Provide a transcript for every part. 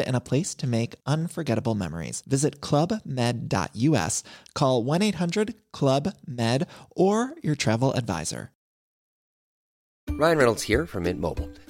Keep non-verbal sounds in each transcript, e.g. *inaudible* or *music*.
and a place to make unforgettable memories. Visit clubmed.us, call 1 800 Club Med, or your travel advisor. Ryan Reynolds here from Mint Mobile.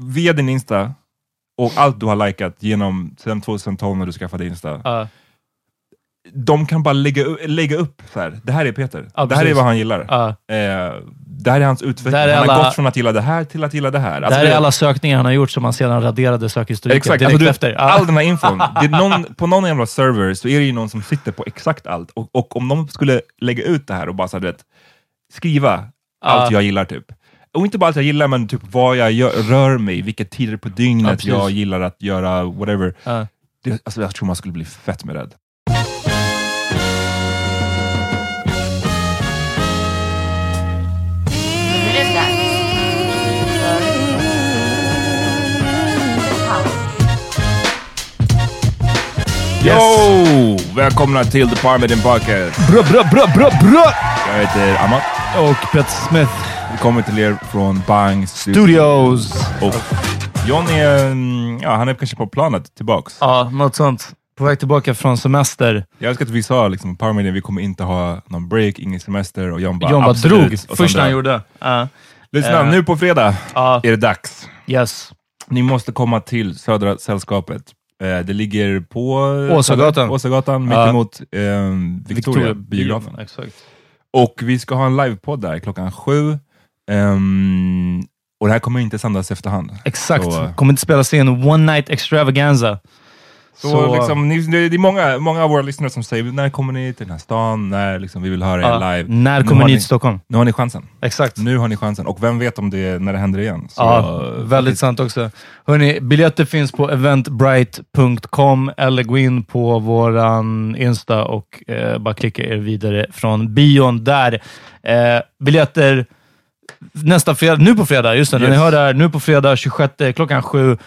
Via din Insta och allt du har likat genom sedan 2012 när du skaffade Insta. Ja. De kan bara lägga, lägga upp så här. det här är Peter. Ja, det här är vad han gillar. Eh, det här är hans utveckling. Där är han har alla- gått från att gilla det här till att gilla det här. Det Alltså, här det- är alla sökningar han har gjort som han sedan raderade sökhistoriken Exakt, direkt alltså, du, efter. All den här infon. *laughs* Det är någon, på någon jävla server så är det ju någon som sitter på exakt allt. Och, och om de skulle lägga ut det här och bara så här, vet, skriva allt jag gillar typ. Och inte bara allt jag gillar, men typ vad jag gör, rör mig, vilka tider på Ja, dygnet precis. jag gillar att göra, whatever. Ja. Det, alltså, jag tror man skulle bli fett med rädd. Yo! Välkomna till The Parmidin Podcast. Bra, bra, bra, bra, bra! Jag heter Amat. Och Peter Smith Vi kommer till er från Bang Studios. Och John är, mm, ja, han är kanske på planet tillbaks. Ja, något sånt. På väg tillbaka från semester. Jag älskar att vi sa liksom, Parmidin, vi kommer inte ha någon break, ingen semester och John bara John bara drog. Första han gjorde. Ja. Lyssna, Eh. nu på fredag Ja. är det dags. Yes. Ni måste komma till Södra Sällskapet. Eh, det ligger på Åsagatan. Åsagatan mittemot eh, Victoria, biografen. Exakt. Och vi ska ha en livepodd där klockan sju. Ehm, och det här kommer inte sändas efterhand. Exakt. Så, Kommer inte spelas in One Night Extravaganza. så, liksom, ni, det är många, många av våra lyssnare som säger, när kommer ni till den här stan? När liksom, vi vill höra er live. När kommer ni till Stockholm? Nu har ni chansen. Exakt. Nu har ni chansen. Och vem vet om det när det händer igen? Så, Ja, eh, väldigt sant också. Hörrni, biljetter finns på eventbrite.com eller gå in på våran Insta och eh, bara klicka er vidare från bion där. Eh, biljetter nästa fredag, nu på fredag, just det, när Yes. ni hör det här, nu på fredag 26 klockan sju.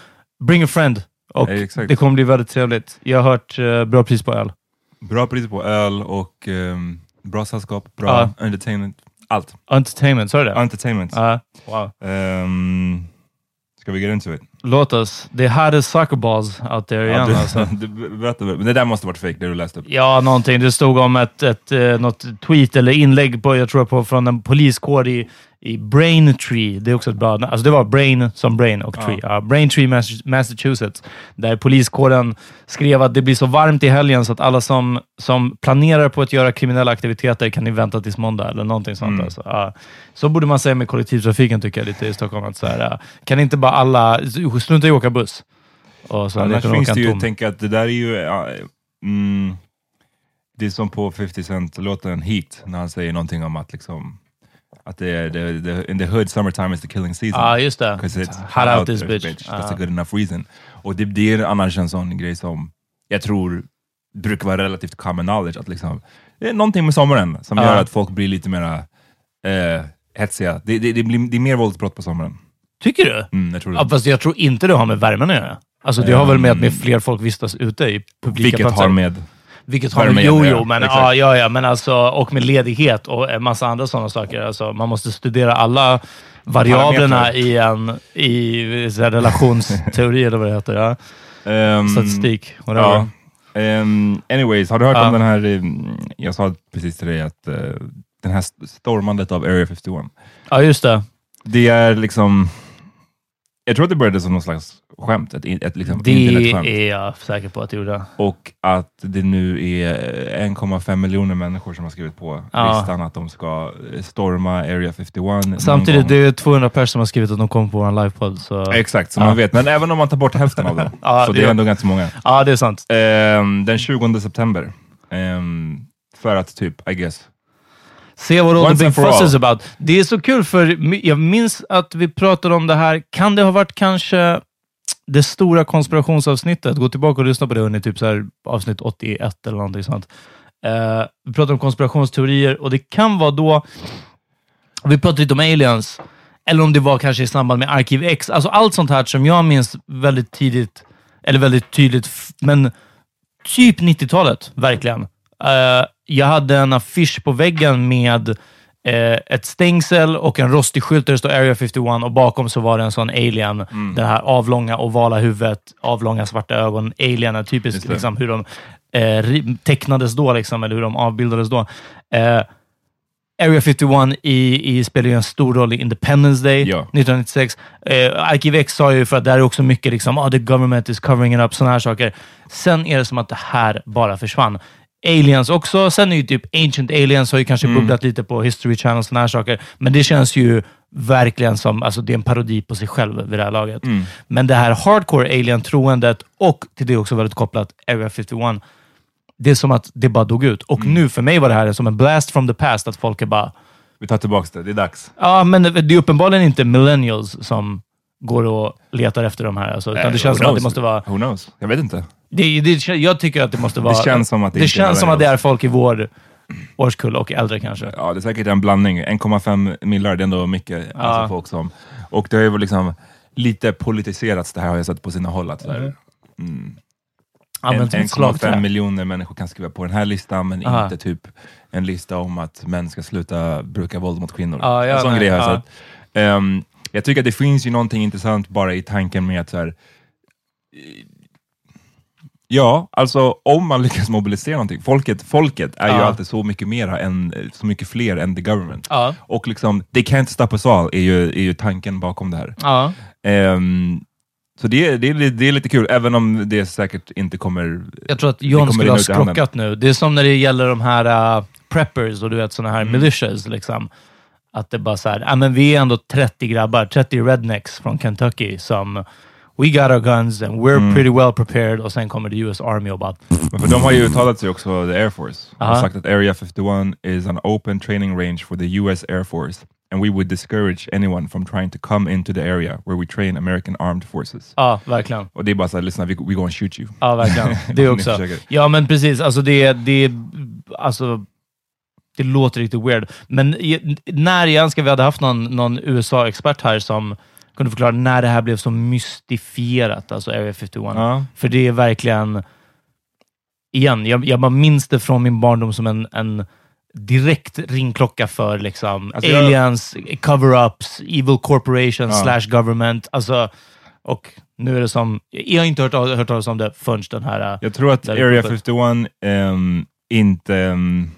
Bring a friend. Och Eh, exakt. det kommer bli väldigt trevligt. Jag har hört eh, bra pris på öl. Bra pris på öl och ehm, bra sällskap, bra entertainment. Allt. Entertainment, sa du det? Entertainment. Ja. wow. Um, ska vi get into it? Låt oss. Det här är soccer balls out there igen. du, alltså. *laughs* du, berätta, men det där måste varit fake, det du läste upp. Ja, någonting. Det stod om ett, ett, eh, något tweet eller inlägg på, jag tror på, från en poliskår i, i Braintree. Det är också ett bra Alltså det var Brain som Brain och Tree. Ja. Braintree, Mass- Massachusetts. Där poliskåren skrev att det blir så varmt i helgen så att alla som, som planerar på att göra kriminella aktiviteter kan ni vänta tills måndag eller någonting sånt. Mm. Alltså. Ja. Så borde man säga med kollektivtrafiken tycker jag lite i Stockholm. Att så här, ja. Kan inte bara alla... Strunta i att åka buss. Och så Annars finns det ju, tom. tänka att det där är ju... Ja, mm, det är som på 50 Cent-låten Heat, när han säger någonting om att liksom att det är, the, the, in the hood, summertime is the killing season. Ja, just det. 'Cause it's Hot out this there, bitch. That's a good enough reason. Och det, det är annars en sån grej som jag tror brukar vara relativt common knowledge, att liksom, det är någonting med sommaren som gör att folk blir lite mera eh, hetsiga. Det, det, det, blir, det är mer våldsbrott på sommaren. Tycker du? Mm, jag tror det. Ja, fast jag tror inte det har med värmen att göra. Alltså, det har väl med att med fler folk vistas ute i publika Vilket platser. har med... Vilket har med jojo, ja. men, Exakt. ja, ja, ja, men alltså, och med ledighet och en massa andra sådana saker. Alltså, man måste studera alla variablerna i en i så här, relationsteori, eller vad det heter. Ja. Ehm, Statistik. whatever. Ja. Ehm, anyways, har du hört Ja. om den här, ehm, jag sa precis till dig att eh, den här st- stormandet av Area 51. ja, just det. Det är liksom, jag tror att det började som någon slags skämt, ett, ett liksom. Det är jag säker på att det gjorde. Och att det nu är 1,5 miljoner människor som har skrivit på Ja. listan att de ska eh, storma Area 51. någon Samtidigt, det är 200 personer som har skrivit att de kommer på vår livepodd. Så... Exakt, så Ja. man vet. Men även om man tar bort hälften av dem, *laughs* Ja, så det är ändå ganska många. Ja, det är sant. Ehm, den 20 september. Ehm, för att typ, I guess. Se vad all the big fuss is about. Det är så kul, för jag minns att vi pratade om det här. Kan det ha varit kanske det stora konspirationsavsnittet? Gå tillbaka och lyssna på det under typ så här avsnitt 81 eller någonting sånt. Eh, vi pratade om konspirationsteorier och det kan vara då... Vi pratade lite om aliens, eller om det var kanske i samband med Arkiv X. Alltså allt sånt här som jag minns väldigt tidigt, eller väldigt tydligt, men typ 90-talet, verkligen. Eh, jag hade en affisch på väggen med ett stängsel och en rostig skylt där det står Area 51 och bakom så var det en sån alien. Mm. Det här avlånga, ovala huvudet, avlånga svarta ögon. Alien är typiskt liksom, hur de eh, tecknades då, liksom, eller hur de avbildades då. Eh, Area 51 i, i spelar ju en stor roll i Independence Day Ja. 1996. Eh, Arkiv X sa ju för att där är också mycket liksom, oh, the government is covering it up, sådana här saker. Sen är det som att det här bara försvann. Aliens också. Sen är ju typ Ancient Aliens har ju kanske Mm. bubblat lite på History Channel och sådana här saker. Men det känns ju verkligen som, alltså det är en parodi på sig själv vid det här laget. Mm. Men det här hardcore alien-troendet och till det också väldigt kopplat Area 51. Det är som att det bara dog ut. Och Mm. nu för mig var det här som en blast from the past, att folk är bara Vi tar tillbaka det, det är dags. Ja, men det är uppenbarligen inte millennials som går och letar efter de här. Alltså, utan Eh, det känns som att det knows? måste vara... Who knows? Jag vet inte. Det, det, jag tycker att det måste vara... känns som att det det, känns som att det är folk i vår årskull och äldre kanske. Ja, det är säkert en blandning. 1,5 miljarder, det är ändå mycket Ja. alltså, folk som... Och det har ju liksom lite politiserats det här har jag sett på sina håll. Att, mm, slagträ. 1,5 miljoner människor kan skriva på den här listan, men Aha. inte typ en lista om att män ska sluta bruka våld mot kvinnor. Ja, ja, en sån nej, grej har jag ja. sett. Ehm, jag tycker att det finns ju någonting intressant bara i tanken med att så här, Ja, alltså om man lyckas mobilisera någonting. Folket, folket är ju Ja. alltid så mycket mera än, så mycket fler än the government. Ja. Och liksom, they can't stop us all är ju, är ju tanken bakom det här. Ja. Ehm, så det, är- det, det är lite kul, även om det säkert inte kommer... Jag tror att John skulle ha skrockat nu. Det är som när det gäller de här uh, preppers och du vet såna här Mm. militias. Liksom. Att det bara så här, ja, men vi är ändå 30 grabbar, 30 rednecks från Kentucky som We got our guns and we're Mm. pretty well prepared och sen kommer the US Army och bara... Men *laughs* för de har ju uttalat sig också, the Air Force. Har Aha. sagt att Area 51 is an open training range for the US Air Force and we would discourage anyone from trying to come into the area where we train American armed forces. Ja, verkligen. Och det är bara såhär, lyssna, we, we gonna shoot you. Ja, verkligen. *laughs* Det också. Ja, men precis. Alltså det, det, alltså, det låter riktigt weird. Men när jag önskar vi hade haft någon, någon USA-expert här som kunde förklara när det här blev så mystifierat, alltså Area 51. Ja. För det är verkligen... Igen, jag, jag bara minns det från min barndom som en, en direkt ringklocka för liksom Alltså jag- aliens, cover-ups, evil corporations Ja. slash government. Alltså, och nu är det som... Jag har inte hört, hört talas om det förrän den här... Jag tror att Area uppe. 51 ehm, inte... ehm,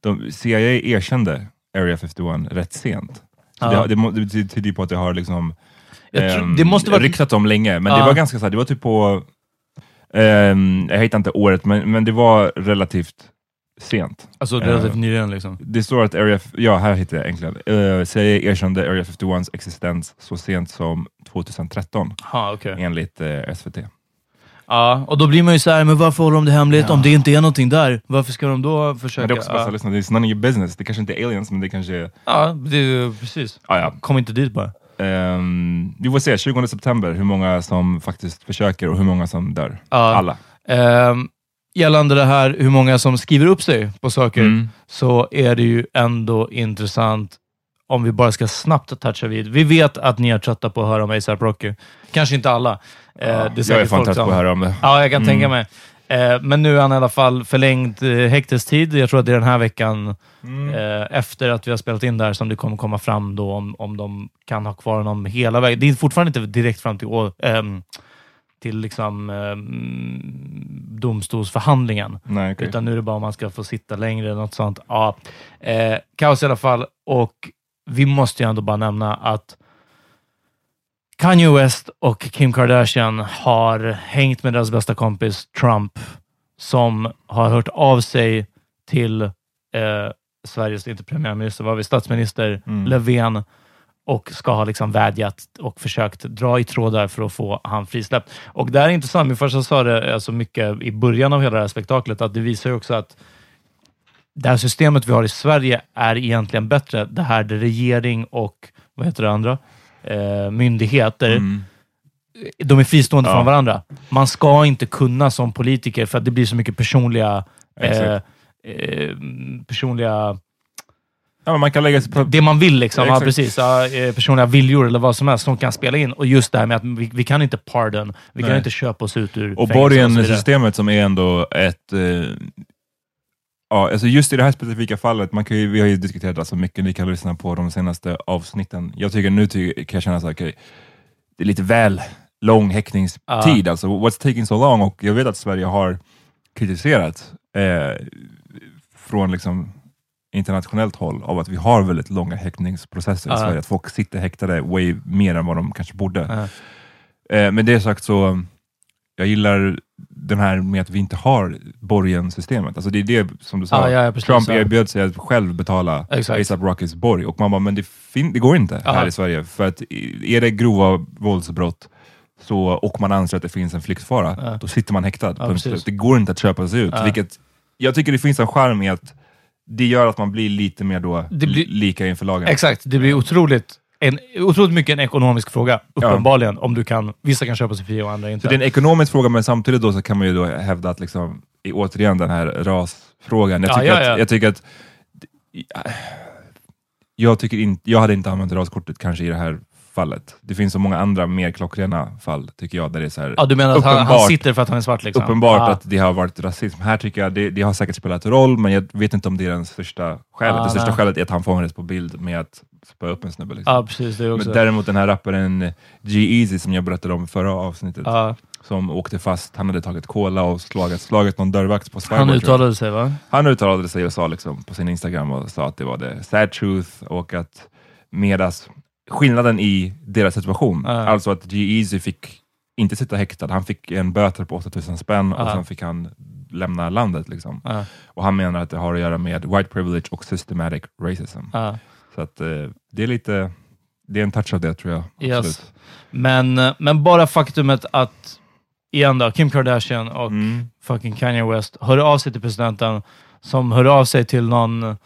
de, CIA erkände Area 51 rätt sent. Ja. det, det, det betyder ju på att det har liksom tror- ehm, det måste vara- ryktats om länge, men det Ja. var ganska så här, det var typ på... ehm, jag hittar inte året, men, men det var relativt sent. Alltså Eh, relativt nyligen liksom. Det står att Area... Ja, här hittar jag äntligen. Uh, CIA erkände Area 51s existens så sent som 2013, Ja, okej. enligt eh, SVT. Ja, och då blir man ju så här, men varför håller de det hemligt om det inte är någonting där? Varför ska de då försöka? Men det är också ja. här, lyssna, det är none of your business. Det kanske inte är aliens, men det kanske är... ja, det precis. Ah, ja. Kom inte dit bara. Ehm, vi får se 20 september hur många som faktiskt försöker och hur många som dör. Ja. Alla. Ehm, gällande det här, hur många som skriver upp sig på saker, Mm. så är det ju ändå intressant om vi bara ska snabbt toucha vid. Vi vet att ni är trötta på att höra om ASAP Rocky. Kanske inte alla. Eh, det är jag är fan trött på att höra om det. Ja, jag kan tänka mig. Eh, men nu är han i alla fall förlängd eh, häktestid. Jag tror att det är den här veckan Mm. eh, efter att vi har spelat in där som det kommer komma fram då om, om de kan ha kvar honom hela vägen. Det är fortfarande inte direkt fram till, ehm, till liksom, ehm, domstolsförhandlingen. Nej, okej. Utan nu är det bara om man ska få sitta längre eller något sånt. Ja, kaos i alla fall. Och vi måste ju ändå bara nämna att Kanye West och Kim Kardashian har hängt med deras bästa kompis Trump som har hört av sig till eh, Sveriges, inte premiärminister, var vi, statsminister Mm. Löfven och ska ha liksom vädjat och försökt dra i trådar för att få han frisläppt. Och det här är intressant. Min farsa sa det alltså mycket i början av hela det här spektaklet, att det visar ju också att det här systemet vi har i Sverige är egentligen bättre. Det här där regering och vad heter det andra? Eh, myndigheter, Mm. de är fristående Ja. från varandra. Man ska inte kunna som politiker, för att det blir så mycket personliga eh, eh, personliga Ja, man kan lägga på... det man vill, liksom. Ja, Ja, precis. Ja, eh, personliga viljor eller vad som helst som kan spela in. Och just det här med att vi, vi kan inte pardon. Vi kan Nej. inte köpa oss ut ur Och borgensystemet som är ändå ett... Eh, ja, alltså just i det här specifika fallet, man kan ju, vi har ju diskuterat det så mycket, ni kan lyssna på de senaste avsnitten. Jag tycker nu ty, kan jag känna så här, okej, det är lite väl lång häktningstid. Alltså, what's taking so long? Och jag vet att Sverige har kritiserat eh, från liksom internationellt håll av att vi har väldigt långa häktningsprocesser i Ja. Sverige. Att folk sitter häktade way mer än vad de kanske borde. Ja. Eh, med det sagt så, jag gillar den här med att vi inte har borgensystemet. Alltså det är det som du sa, Ja, ja, ja, precis, Trump erbjöd sig att själv betala. ASAP Rockys borg och man bara, men det, det går inte Ja. här i Sverige. För att är det grova våldsbrott så, och man anser att det finns en flyktfara, Ja. då sitter man häktad. Ja, det går inte att köpa sig ut. Vilket, jag tycker det finns en charm i att det gör att man blir lite mer då blir- lika inför lagen. Exakt. Det blir otroligt, en, otroligt mycket en ekonomisk fråga, uppenbarligen. Om du kan, vissa kan köpa sig fria och andra inte. Så det är en ekonomisk fråga, men samtidigt då så kan man ju då hävda att liksom, i- återigen den här rasfrågan. Jag Ja, tycker, ja, att, ja. jag tycker att jag, tycker inte, jag hade inte använt raskortet kanske i det här fallet. Det finns så många andra mer klockrena fall, tycker jag, där det är så här, ja, du menar att han, han sitter för att han är svart? Liksom. uppenbart Ja. att det har varit rasism. Här tycker jag det, det har säkert spelat roll, men jag vet inte om det är den största skälet. Ah, det största nej. skälet är att han fångades på bild med att spöa upp en snubbe. Liksom. Ja, precis. Det också. men däremot den här rapparen G-Eazy som jag berättade om förra avsnittet, ja, som åkte fast. Han hade tagit cola och slagit, slagit någon dörrvakt på Skyward. han uttalade sig, va? han uttalade sig och sa liksom på sin Instagram och sa att det var det sad truth och att medas skillnaden i deras situation, Ja. alltså att G-Eazy fick inte sitta häktad, han fick en böter på 8000 spänn och Ja. sen fick han lämna landet. Liksom. Ja, Och han menar att det har att göra med white privilege och systematic racism. Så att eh, det är lite, det är en touch av det tror jag. Yes. Men, men bara faktumet att, igen då, Kim Kardashian och Mm. fucking Kanye West hör av sig till presidenten, som hör av sig till någon, eh,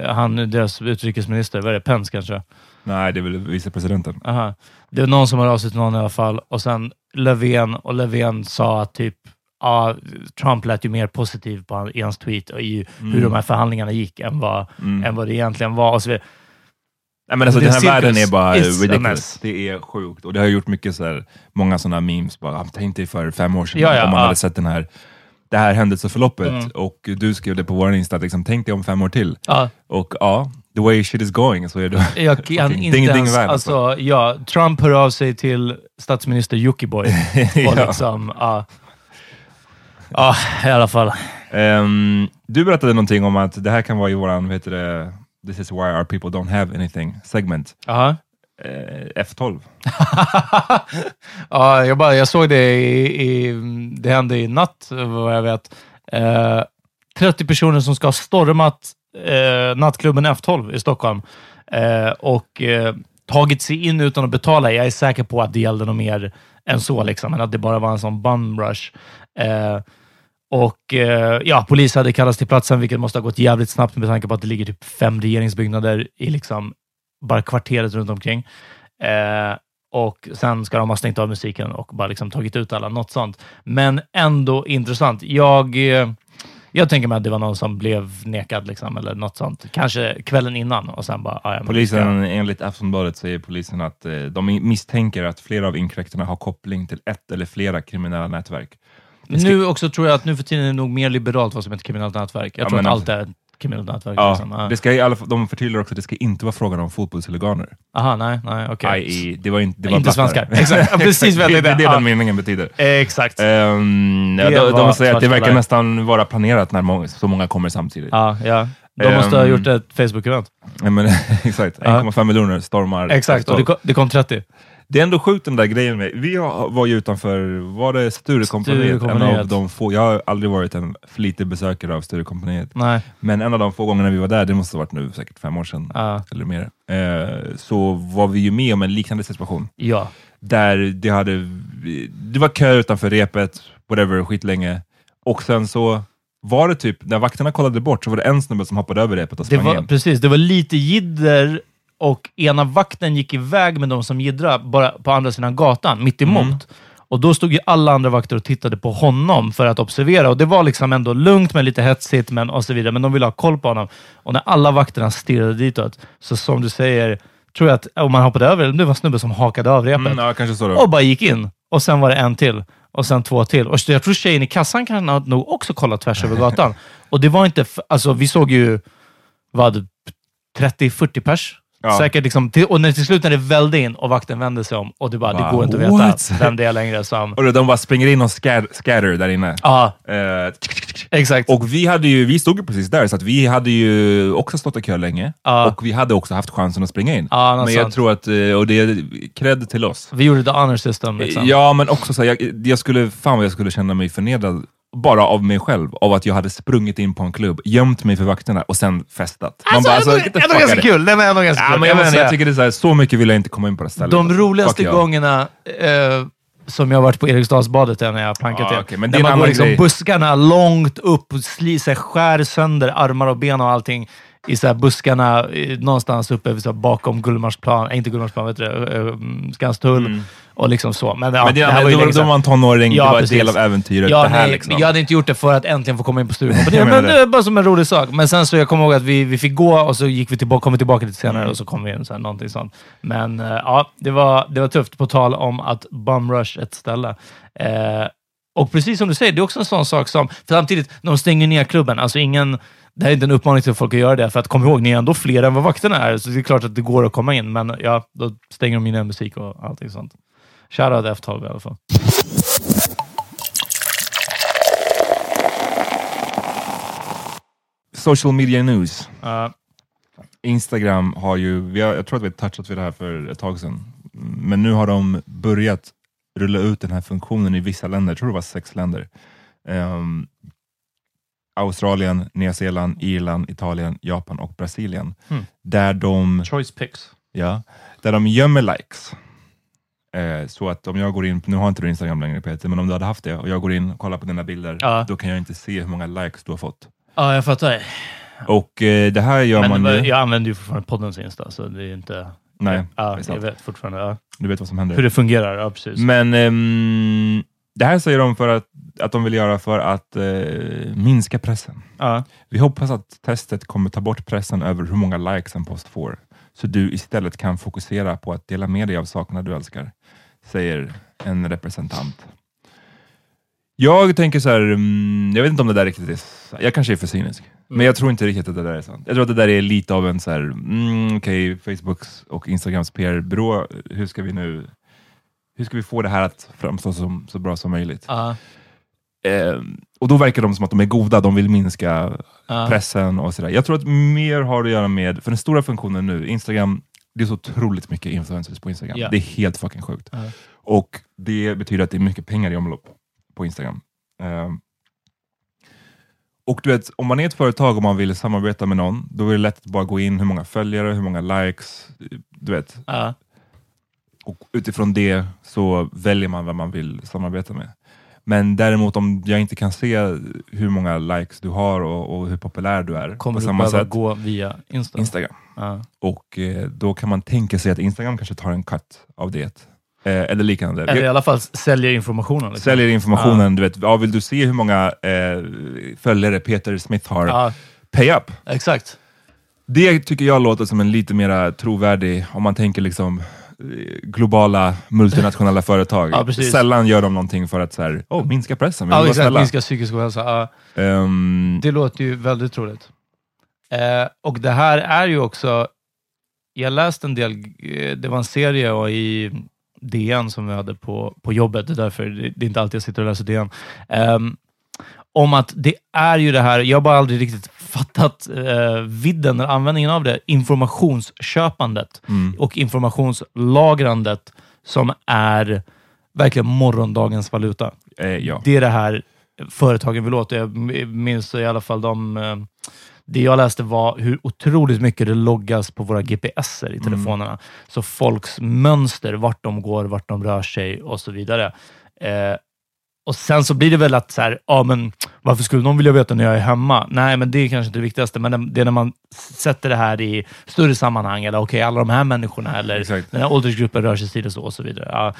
han, deras utrikesminister, vad är det, Pence kanske? Nej, det är väl vicepresidenten. Aha. Det är någon som hör av sig till någon i alla fall, och sen Löfven, och Löfven sa att typ, ja, Trump lät ju mer positiv på i hans tweet och i hur de här förhandlingarna gick än vad, Mm. än vad det egentligen var. Och så vidare. Nej, men alltså, den här världen är bara ridiculous. Det är sjukt. Och det har gjort mycket så här, många sådana memes. Bara, "Ah, tänk dig för fem år sedan Ja, ja, om man ja. hade sett den här, det här händelseförloppet Mm. och du skrev det på vår Insta, liksom, tänk dig om fem år till. Ja, Och ja, the way shit is going så är det jag kan *laughs* fucking inte ding, ding ens, värld, alltså, ja, Trump hör av sig till statsminister Jockiboi. *laughs* Ja. liksom, ja. Ja, i alla fall. Ehm, du berättade någonting om att det här kan vara i våran, vad heter det, This is why our people don't have anything segment. Aha. Eh, Eh, F12. *laughs* ja, jag, bara, jag såg det i, i, det hände i natt, vad jag vet. Eh, 30 personer som ska ha stormat eh, nattklubben F12 i Stockholm eh, och eh, tagit sig in utan att betala. Jag är säker på att det gällde något mer än så, liksom, men att det bara var en sån bum rush. Eh, och eh, ja, polis hade kallats till platsen, vilket måste ha gått jävligt snabbt med tanke på att det ligger typ fem regeringsbyggnader i liksom bara kvarteret runt omkring. Eh, och sen ska de ha stängt av musiken och bara liksom tagit ut alla, något sånt. Men ändå intressant. Jag, eh, jag tänker mig att det var någon som blev nekad, liksom, eller något sånt. Kanske kvällen innan och sen bara... Ah, ja, Polisen, enligt Aftonbladet säger polisen att eh, de misstänker att flera av inkräktarna har koppling till ett eller flera kriminella nätverk. Men nu också tror jag att nu för tiden är det nog mer liberalt vad som är ett kriminellt nätverk. Jag Ja, tror att allt är kriminellt nätverk. Ja, Liksom. Ja. det ska i alla fall, de förtydligar också att det ska inte vara frågan om fotbollshuliganer. Aha, nej, nej, okej. I.e. det var inte, det var Inte svenskar. *laughs* Exakt, ja, precis vad jag det är det tänkte. den meningen betyder. Exakt. Ehm, ja, de, de säger att det verkar nästan vara planerat när må så många kommer samtidigt. Ja, ja. De måste ha Ehm, gjort ett Facebook-event. Ja, men, *laughs* exakt, 1,5 miljoner stormar. Exakt, och det kom, det kom 30. Det är ändå sjukt den där grejen med, vi var ju utanför, var det Sturecompagniet? En av de få, jag har aldrig varit en flitig besökare av Sturecompagniet, men en av de få gångerna vi var där, det måste ha varit nu säkert fem år sedan, Ja. eller mer, eh, så var vi ju med om en liknande situation. Ja. Där det hade, det var kö utanför repet, whatever, skitlänge. Och sen så var det typ, när vakterna kollade bort så var det en snubbe som hoppade över repet och Det sprang var, in. precis, det var lite jidder och ena vakten gick iväg med de som jiddrar bara på andra sidan gatan, mitt emot. Mm. Och då stod ju alla andra vakter och tittade på honom för att observera. Och Det var liksom ändå lugnt, men lite hetsigt men, och så vidare. Men de ville ha koll på honom. Och när alla vakterna stirrade ditåt, så som du säger, tror jag att om man hoppade över, det var en snubbe som hakade av repet Mm, ja, och bara gick in. Och sen var det en till. Och sen två till. Och jag tror tjejen i kassan kan ha nog också kollat tvärs över gatan. *laughs* Och det var inte... Alltså, vi såg ju vad 30-40 pers. Ja. Säkert liksom, till, och när till slut när det vällde in och vakten vände sig om och det bara, Va? det går inte att What? veta vem det är längre som... Och de bara springer in och scatter, scatter där inne. Ja, Eh, exakt. och vi, hade ju, vi stod ju precis där, så vi hade ju också stått i kö länge. Ja. Och vi hade också haft chansen att springa in. Ja, men jag sånt. tror att, eh, och det är cred till oss. vi gjorde the honor system. Liksom. Ja, men också så här, jag, jag skulle, fan vad jag skulle känna mig förnedrad bara av mig själv, av att jag hade sprungit in på en klubb, gömt mig för vakterna och sen festat. Man Alltså, bara, alltså, ändå, fuck ganska kul. Det var ändå ganska Ja, kul. men jag, menar måste, jag tycker det är så, här, så mycket vill jag inte komma in på det stället. De Fuck roligaste jag. gångerna eh, som jag har varit på Eriksdalsbadet är när jag har plankat det. okej, men det Där är man går liksom grej. buskarna långt upp sli, skär sönder armar och ben och allting i så här buskarna eh, någonstans uppe så bakom Gullmarsplan, äh, inte Gullmarsplan, vet du det, eh, Skanstull och liksom så. Men, ja, Mm. Men det, det här var ju då, var man tonåring, Ja, det var precis. en del av äventyret. Ja, det här, nej, liksom. Jag hade inte gjort det för att äntligen få komma in på Jag menar men det. är bara som en rolig sak. Men sen så jag kommer ihåg att vi, vi fick gå och så gick vi tillbaka, kom vi tillbaka lite senare Mm. och så kom vi in. Så här, någonting sånt. Men eh, ja, det var, det var tufft på tal om att bumrush ett ställe. Eh, och precis som du säger, det är också en sån sak som, samtidigt, de stänger ner klubben, alltså ingen, det här är inte en uppmaning till folk att göra det, för att kom ihåg, ni är ändå fler än vad vakterna är, så det är klart att det går att komma in, men ja, då stänger de ner musik och allting sånt. Shoutout F12 i alla fall. Social media news. Ja. Instagram har ju, vi har, jag tror att vi har touchat vid det här för ett tag sedan, men nu har de börjat rulla ut den här funktionen i vissa länder, jag tror det var sex länder. Ehm, Australien, Nya Zeeland, Irland, Italien, Japan och Brasilien. Mm. Där, de, Choice picks. ja, där de gömmer likes. Eh, så att om jag går in, nu har inte du Instagram längre Peter, men om du hade haft det och jag går in och kollar på dina bilder, Ja. då kan jag inte se hur många likes du har fått. Ja, jag fattar. Och eh, det här gör Men man ju... jag använder ju fortfarande poddens Insta, så det är inte... Nej, ja, det är jag vet fortfarande ja. Du vet vad som händer. hur det fungerar. Ja, precis. Men ehm, det här säger de för att, att de vill göra för att eh, minska pressen. ja. Vi hoppas att testet kommer ta bort pressen över hur många likes en post får, så du istället kan fokusera på att dela med dig av sakerna du älskar, säger en representant. Jag tänker så här, mm, jag vet inte om det där riktigt är, jag kanske är för cynisk, men jag tror inte riktigt att det där är sant. Jag tror att det där är lite av en så här, mm, okej, Facebooks och Instagrams PR-byrå, hur ska vi nu, hur ska vi få det här att framstå som så bra som möjligt? Ja. Eh, och då verkar de som att de är goda, de vill minska Ja. pressen och sådär. Jag tror att mer har att göra med, för den stora funktionen nu, Instagram, det är så otroligt mycket influencers på Instagram. Ja. Det är helt fucking sjukt. Ja. Och det betyder att det är mycket pengar i omlopp på Instagram. Eh, och du vet, om man är ett företag och man vill samarbeta med någon, då är det lätt att bara gå in hur många följare, hur många likes, du vet. Ja. Och utifrån det så väljer man vem man vill samarbeta med. Men däremot om jag inte kan se hur många likes du har och, och hur populär du är Kommer du behöva sätt, gå via Insta? Instagram. Ja. Och eh, då kan man tänka sig att Instagram kanske tar en cut av det. Eh, eller liknande. Eller i alla fall säljer informationen. Liksom. säljer informationen, du vet, ja, vill du se hur många eh, följare Peter Smith har, Ja, pay up. exakt. Det tycker jag låter som en lite mer trovärdig, om man tänker liksom globala multinationella *laughs* företag. Ja. Sällan gör de någonting för att så här, oh, minska pressen. Ja, exakt. Minska psykisk ohälsa. Ja. Ehm, Det låter ju väldigt troligt. Eh, och det här är ju också... Jag läste en del, eh, det var en serie i DN som vi hade på, på jobbet, det är därför det, är inte alltid jag sitter och läser DN. Ehm, om att det är ju det här, jag har bara aldrig riktigt fattat eh, vidden eller användningen av det, informationsköpandet och informationslagrandet som är verkligen morgondagens valuta. eh, ja. Det är det här företagen vill åt. Jag minns i alla fall de... eh, Det jag läste var hur otroligt mycket det loggas på våra GPSer i telefonerna. Så folks mönster, vart de går, vart de rör sig och så vidare. Eh, och Sen så blir det väl att, så här, ja, men varför skulle någon vilja veta när jag är hemma? Nej, men det är kanske inte det viktigaste, men det är när man sätter det här i större sammanhang. Eller okej, alla de här människorna, eller Exakt. den här åldersgruppen rör sig si och så och så vidare. Ja.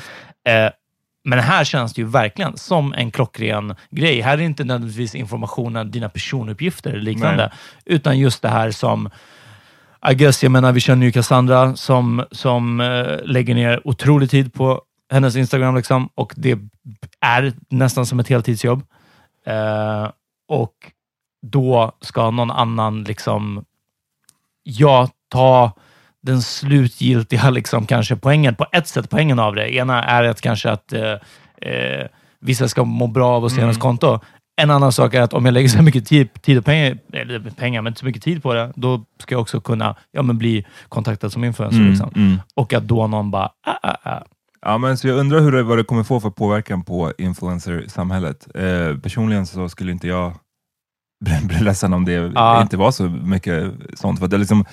Eh, men här känns det ju verkligen som en klockren grej. Här är det inte nödvändigtvis informationen, dina personuppgifter eller liknande, Nej. utan just det här som I guess, jag menar, vi känner ju Cassandra som, som eh, lägger ner otrolig tid på hennes Instagram liksom, och det är nästan som ett heltidsjobb. Eh, och då ska någon annan liksom, ja, ta den slutgiltiga liksom, kanske poängen, på ett sätt poängen av det. Ena är att kanske att eh, eh, vissa ska må bra av att se hennes konto. En annan sak är att om jag lägger så mycket tid, tid och pengar, eller pengar, men så mycket tid på det, då ska jag också kunna ja, men bli kontaktad som influencer. Mm, liksom. mm. Och att då någon bara, ah, ah, ah. Ja, men så jag undrar hur det, vad det kommer få för påverkan på influencer-samhället. Eh, personligen så skulle inte jag bli, bli ledsen om det Ja. inte var så mycket sånt. För det är liksom,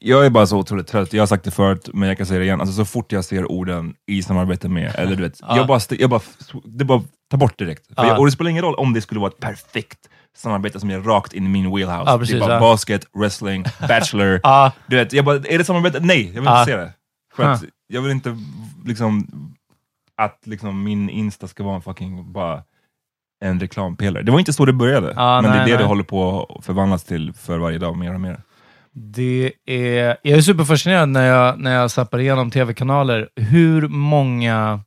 jag är bara så otroligt trött, jag har sagt det förut, men jag kan säga det igen. Alltså, så fort jag ser orden i samarbete med, eller du vet, Ja. jag bara, jag bara, det bara ta bort direkt. Ja. jag, och det spelar ingen roll om det skulle vara ett perfekt samarbete som är rakt in i min wheelhouse. Ja, det precis, är bara ja. basket, wrestling, bachelor. Ja. *laughs* Du vet, jag bara, är det samarbete? Nej, jag vill inte se det. Huh. Jag vill inte liksom att liksom min Insta ska vara en fucking bara en reklampelare. Det var inte så det började, Ja, men det är nej, det nej. det håller på att förvandlas till för varje dag, mer och mer. Det är, jag är superfascinerad när jag, när jag zappar igenom tv-kanaler, hur många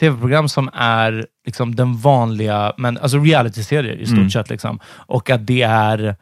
tv-program som är liksom den vanliga, men alltså reality-serier i stort Mm. sett. Liksom. Och att det är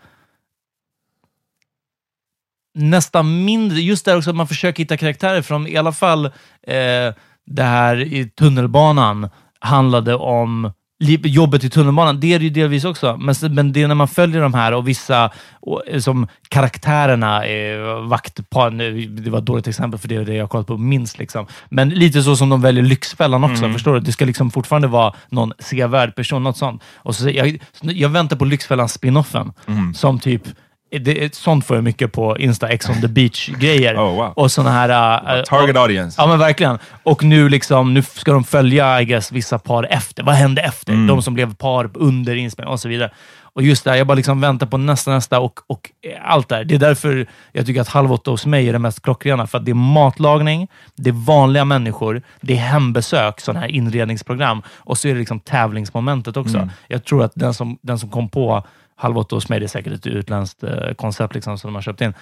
nästan mindre, just där också att man försöker hitta karaktärer från, i alla fall eh, det här i tunnelbanan handlade om jobbet i tunnelbanan. Det är det ju delvis också, men, men det är när man följer de här och vissa, och, eh, som karaktärerna, eh, vaktpar, nu, det var ett dåligt exempel för det är det jag kollat på minst. Liksom. Men lite så som de väljer Lyxfällan också, förstår du? Det ska liksom fortfarande vara någon sevärd person, något sånt. Och så, jag, jag väntar på Lyxfällan spinoffen, som typ det, sånt får jag mycket på Insta, X on the beach-grejer. Oh, wow. Och såna här... äh, Target och, audience. Ja, men verkligen. Och nu, liksom, nu ska de följa, I guess, vissa par efter. Vad hände efter? Mm. De som blev par under inspelningen och så vidare. Och just det här, jag bara liksom väntar på nästa, nästa och, och allt där. Det är därför jag tycker att Halv åtta hos mig är det mest klockrena. För att det är matlagning, det är vanliga människor, det är hembesök, sådana här inredningsprogram och så är det liksom tävlingsmomentet också. Mm. Jag tror att den som, den som kom på Halv åtta hos mig, det är säkert ett utländskt eh, koncept liksom, som de har köpt in.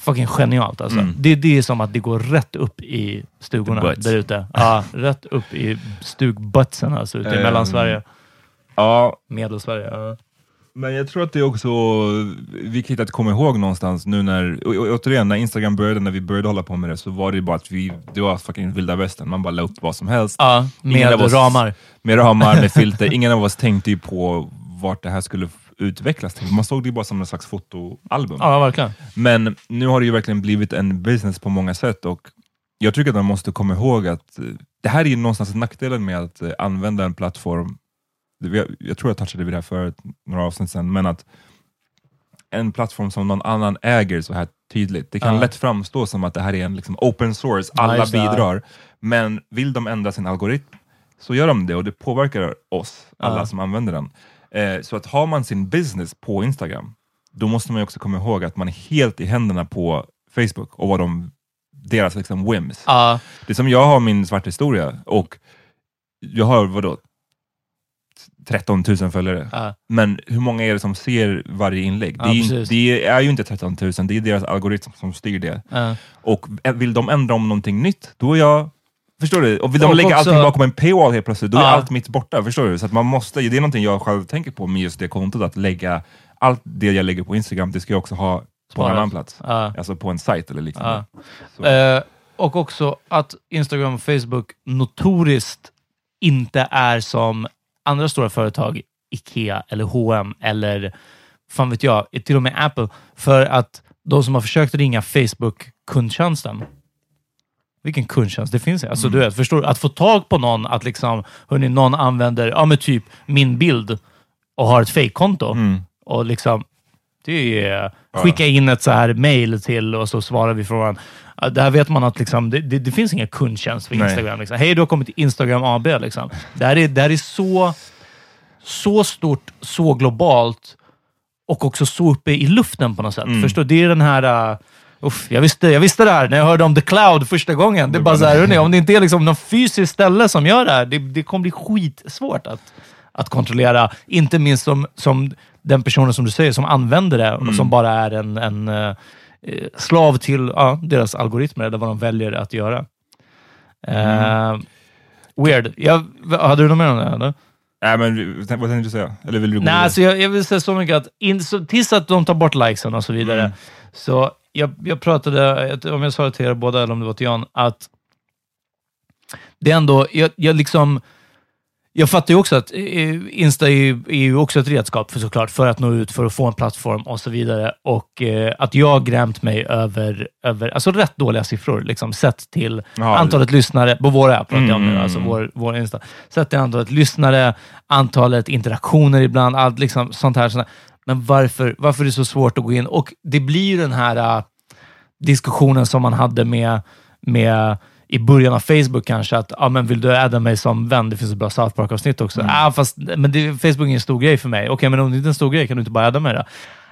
Fucking genialt alltså. Mm. Det, det är som att det går rätt upp i stugorna där ute. Ja, rätt upp i stugbuttsen alltså, ute i Ehm, Mellansverige. Ja, Medelsverige. Ja. men jag tror att det är också viktigt att komma ihåg någonstans nu när, och, och, återigen, när Instagram började, när vi började hålla på med det, så var det bara att vi, det var fucking vilda västern, man bara la upp vad som helst. Ja, med oss- ramar. Med ramar, med *laughs* filter. Ingen av oss tänkte ju på vart det här skulle utvecklas till. Man såg det ju bara som en slags fotoalbum. Ja, verkligen. Men nu har det ju verkligen blivit en business på många sätt och jag tycker att man måste komma ihåg att eh, det här är ju någonstans nackdelen med att eh, använda en plattform. Jag tror jag touchade vid det här förut, några avsnitt sedan, men att en plattform som någon annan äger så här tydligt. Det kan Ja. lätt framstå som att det här är en liksom open source, alla ja. bidrar. Men vill de ändra sin algoritm så gör de det och det påverkar oss, alla Ja. som använder den. Eh, så att har man sin business på Instagram, då måste man ju också komma ihåg att man är helt i händerna på Facebook och vad de, deras liksom whims. Ja, Det är som jag har min svarta historia och jag har vadå, 13 000 följare. Ja. Men hur många är det som ser varje inlägg? Ja, det, är ju, det är ju inte 13 000, det är deras algoritm som styr det. Och vill de ändra om någonting nytt, då är jag... Förstår du? Och vill de Och lägga också- allting bakom en paywall helt plötsligt, då är Ja. allt mitt borta. Förstår du? Så man måste, det är någonting jag själv tänker på med just det kontot, att lägga allt det jag lägger på Instagram, det ska jag också ha på en annan plats. Ja. Alltså på en sajt eller liknande. Så. Eh, och också att Instagram och Facebook notoriskt inte är som andra stora företag, Ikea eller H&M eller fan vet jag, till och med Apple. För att de som har försökt ringa Facebook-kundtjänsten, vilken kundtjänst det finns. Alltså, du vet, förstår du? Att få tag på någon, att liksom, hörni, någon använder ja, men typ min bild och har ett fejkkonto Mm. och liksom det är skicka in ett så här mail till och så svarar vi frågan. Ja, Där vet man att liksom, det, det, det finns ingen kundtjänst för. Instagram. Liksom. Hej, du har kommit till Instagram AB. Liksom. Det, här är, det här är så, så stort, så globalt och också så uppe i luften på något sätt. Förstår du? Det är den här... Uh, uff, jag, visste, jag visste det här när jag hörde om The Cloud första gången. Det är bara så här, hörni, om det inte är liksom någon fysiskt ställe som gör det här, det, det kommer bli skitsvårt att, att kontrollera. Inte minst som, som den personen som du säger, som använder det och som bara är en, en eh, slav till ja, deras algoritmer, eller vad de väljer att göra. Eh, weird. Jag, hade du något mer om det? Eller? Nej, men vad tänkte du säga? Eller vill du gå Nej, vidare? alltså jag, jag vill säga så mycket att in, så, tills att de tar bort likesen och så vidare, Mm. så jag, jag pratade, om jag sa det till er båda eller om det var till Jan, att det är ändå, jag, jag liksom, jag fattar ju också att eh, Insta är ju, är ju också ett redskap för såklart, för att nå ut, för att få en plattform och så vidare. Och eh, att jag grämt mig över, över alltså rätt dåliga siffror, liksom, sett till Ja, antalet lyssnare, på vår app pratar jag nu, Mm. alltså vår, vår Insta. Sett till antalet lyssnare, antalet interaktioner ibland, allt liksom, sånt här. Sånt här. Men varför, varför är det så svårt att gå in? Och det blir ju den här äh, diskussionen som man hade med, med i början av Facebook kanske, att ah, men vill du adda mig som vän? Det finns ett bra South Park-avsnitt också. Ah, fast, men det, Facebook är en stor grej för mig. Okej, men om det inte är en stor grej, kan du inte bara adda mig då?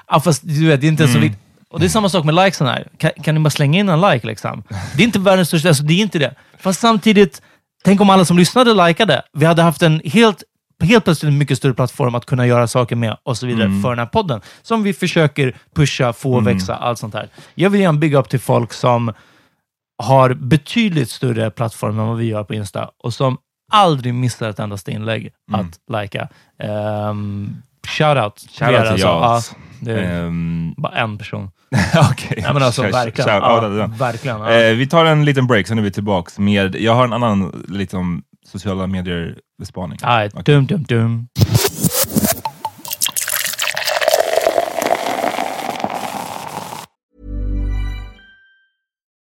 Ah, fast du vet, det är inte så viktigt. Och det är samma sak med likesen här. Kan, kan ni bara slänga in en like? Liksom? *laughs* Det är inte världens största, alltså, det är inte det. Fast samtidigt, tänk om alla som lyssnade likade. Vi hade haft en helt helt plötsligt en mycket större plattform att kunna göra saker med och så vidare för den här podden. Som vi försöker pusha, få växa, allt sånt här. Jag vill gärna bygga upp till folk som har betydligt större plattform än vad vi gör på Insta och som aldrig missar ett endaste inlägg att lajka. Um, shoutout till Shoutout er, till alltså. Jans. Ja, det är Ehm, bara en person. *laughs* Men alltså, Shout- verkligen. shout- Ja, ja, verkligen. Eh, vi tar en liten break, sen är vi tillbaka med... Jag har en annan liksom, sociala medier-bespaning. Aj, Okej. dum, dum, dum.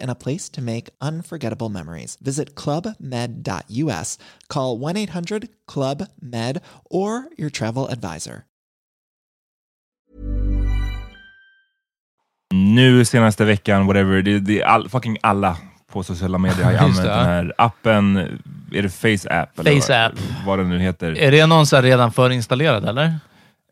and a place to make unforgettable memories. Visit clubmed.us, call 1 800 Club Med, or your travel advisor. Nu senaste veckan, whatever, det, det är all, fucking alla på sociala medier har ju *laughs* använt den här appen. Är det Face App? eller Face vad, App. Vad den nu heter. Är det någon här redan förinstallerad eller?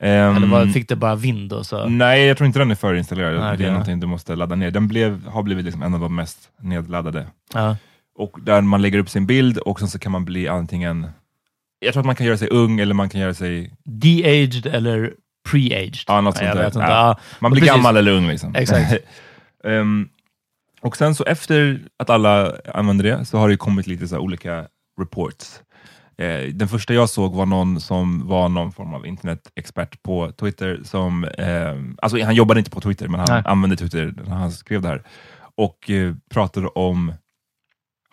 Ehm, Eller var, fick det bara vind och så? Nej, jag tror inte den är förinstallerad. Nej, det är någonting du måste ladda ner. Den blev, har blivit liksom en av de mest nedladdade. Ja. Och där man lägger upp sin bild och sen så kan man bli antingen... Jag tror att man kan göra sig ung eller man kan göra sig... De-aged eller pre-aged? Ja, något sånt där. Ja. Man blir precis. gammal eller ung liksom. Exakt. *laughs* Ehm, och sen så efter att alla använder det så har det kommit lite så olika reports. Eh, den första jag såg var någon som var någon form av internetexpert på Twitter. Som, eh, alltså han jobbade inte på Twitter, men han Nej. använde Twitter när han skrev det här. Och eh, pratade om,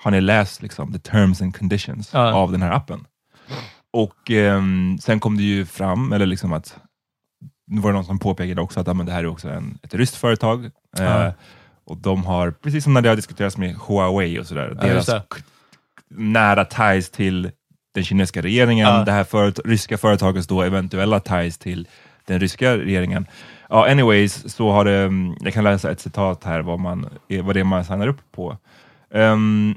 har ni läst liksom, the terms and conditions Ja. av den här appen? Och ehm, sen kom det ju fram, eller liksom att nu var det någon som påpekade också att ja, men det här är också en, ett ryskt företag. Eh, Ja. och de har, precis som när det har diskuterats med Huawei och sådär, Ja, deras nära ties till den kinesiska regeringen, Ja. det här föret- ryska företagets då eventuella ties till den ryska regeringen. Ja, anyways, så har det, mm, jag kan läsa ett citat här vad, man, vad det är man signar upp på. Ehm,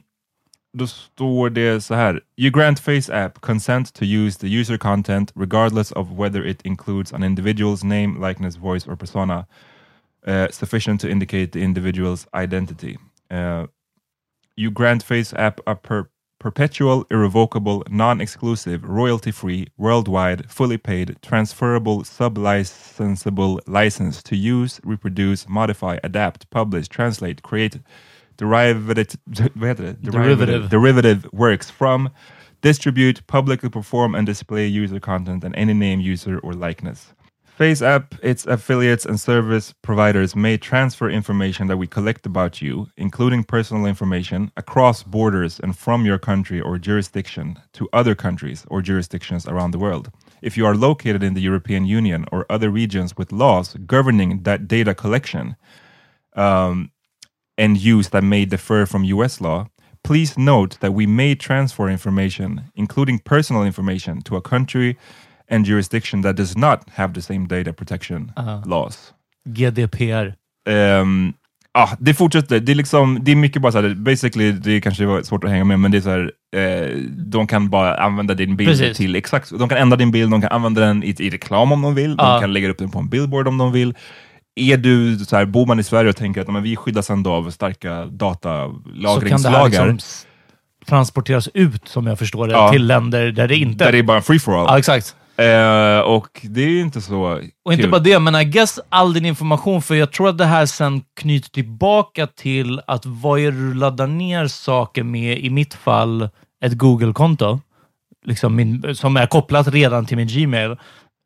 då står det så här. You grant Face app consent to use the user content regardless of whether it includes an individual's name, likeness, voice or persona uh, sufficient to indicate the individual's identity. Uh, you grant Face app a per perpetual, irrevocable, non-exclusive, royalty-free, worldwide, fully paid, transferable, sub-licensable license to use, reproduce, modify, adapt, publish, translate, create derivative? *laughs* Derivative. derivative works from, distribute, publicly perform and display user content and any name, user or likeness. Face app, its affiliates and service providers may transfer information that we collect about you, including personal information, across borders and from your country or jurisdiction to other countries or jurisdictions around the world. If you are located in the European Union or other regions with laws governing that data collection, um, and use that may differ from US law, please note that we may transfer information, including personal information, to a country and jurisdiction that does not have the same data protection laws. GDPR. Ehm, ah, det fortsätter. Det är, liksom, det är mycket bara så här, basically, det kanske var svårt att hänga med, men det är så här, eh, de kan bara använda din bild Precis. till exakt, de kan ändra din bild, de kan använda den i, i reklam om de vill, Ja. de kan lägga upp den på en billboard om de vill. Är du, så här, bor man i Sverige och tänker att men, vi skyddas ändå av starka Så kan det här datalagringslagar, liksom transporteras ut, som jag förstår det, Ja. till länder där det inte... där det är bara en free for Ja, all. exakt. Eh, och det är inte så Och inte kul. bara det, men I guess all din information, för jag tror att det här sen knyter tillbaka till att vad är du laddar ner saker med, i mitt fall ett Google-konto, liksom min, som är kopplat redan till min Gmail.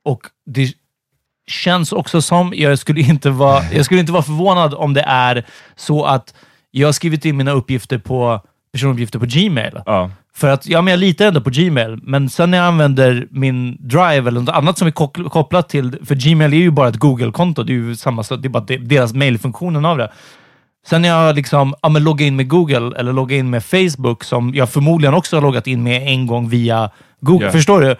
Och det känns också som, jag skulle inte vara, jag skulle inte vara förvånad om det är så att jag har skrivit in mina uppgifter på personuppgifter på Gmail. Ja. För att ja, men jag litar ändå på Gmail, men sen när jag använder min Drive eller något annat som är kopplat till... För Gmail är ju bara ett Google-konto. Det är ju samma sak. Det är bara de- deras mailfunktionen av det. Sen när jag liksom, ja, men loggar in med Google eller loggar in med Facebook, som jag förmodligen också har loggat in med en gång via Google. Ja. Förstår du?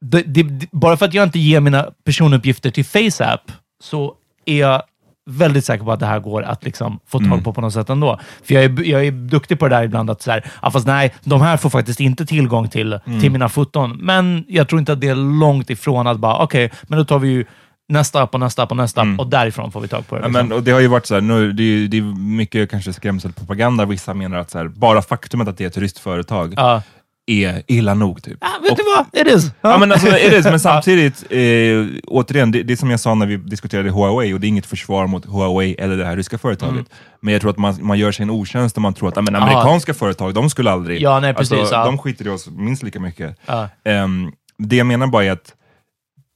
Det, det, bara för att jag inte ger mina personuppgifter till FaceApp så är jag väldigt säker på att det här går att liksom få tag på på något sätt ändå. För jag är, jag är duktig på det där ibland, att så här, ja, fast nej, de här får faktiskt inte tillgång till, till mina foton. Men jag tror inte att det är långt ifrån att bara, okej, men då tar vi ju nästa app och nästa app och nästa app och därifrån får vi tag på det. Liksom. men, och det har ju varit så här, nu, det, är, det är mycket kanske skrämselpropaganda. Vissa menar att så här, bara faktumet att det är ett turistföretag Ja. Är illa nog. Typ. Ja, vet du vad? It is! Ja, men alltså, it is, men *laughs* samtidigt, eh, återigen, det, det som jag sa när vi diskuterade Huawei, och det är inget försvar mot Huawei eller det här ryska företaget. Mm. Men jag tror att man, man gör sig en otjänst om man tror att men, amerikanska företag, de skulle aldrig... Ja, nej, precis, alltså, ja. De skiter i oss minst lika mycket. Ja. Ehm, det jag menar bara är att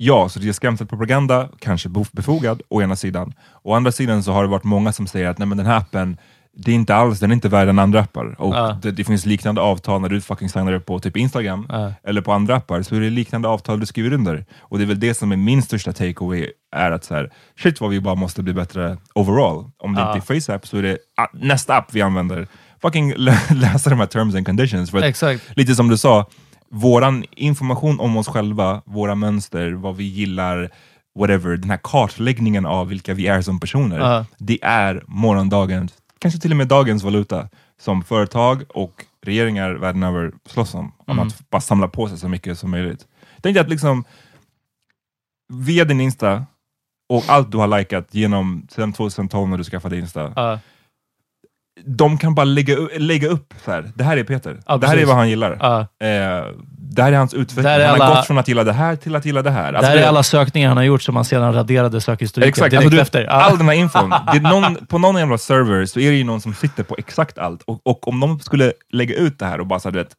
Ja, så det är skrämselpropaganda, kanske bef- befogad, å ena sidan. Å andra sidan så har det varit många som säger att Nej, men den här appen, det är inte alls, den är inte värd än andra appar. Och Ja. det, det finns liknande avtal när du fucking signar upp på typ Instagram, Ja. eller på andra appar, så är det liknande avtal du skriver under. Och det är väl det som är min största takeaway, är att så här, shit vad vi bara måste bli bättre overall. Om det Ja. inte är FaceApp så är det ah, nästa app vi använder. Fucking lä- *laughs* läsa de här terms and conditions. För att, lite som du sa, våran information om oss själva, våra mönster, vad vi gillar, whatever, den här kartläggningen av vilka vi är som personer, det är morgondagens, kanske till och med dagens valuta, som företag och regeringar världen över slåss om, om Mm. att bara samla på sig så mycket som möjligt. Tänk dig att liksom, via din Insta och allt du har likat genom sedan 2012 när du skaffade Insta. Ja. De kan bara lägga, lägga upp så här. det här är Peter. Ja, det här är vad han gillar. Ja. Eh, det här är hans utveckling. Där är han har alla- gått från att gilla det här till att gilla det här. det Alltså, här är alla sökningar han har gjort som han sedan raderade sökhistoriken Exakt, direkt alltså efter. Ja. all den här infon. *laughs* Det någon, på någon jävla server så är det ju någon som sitter på exakt allt. Och, och om de skulle lägga ut det här och bara så här, du vet,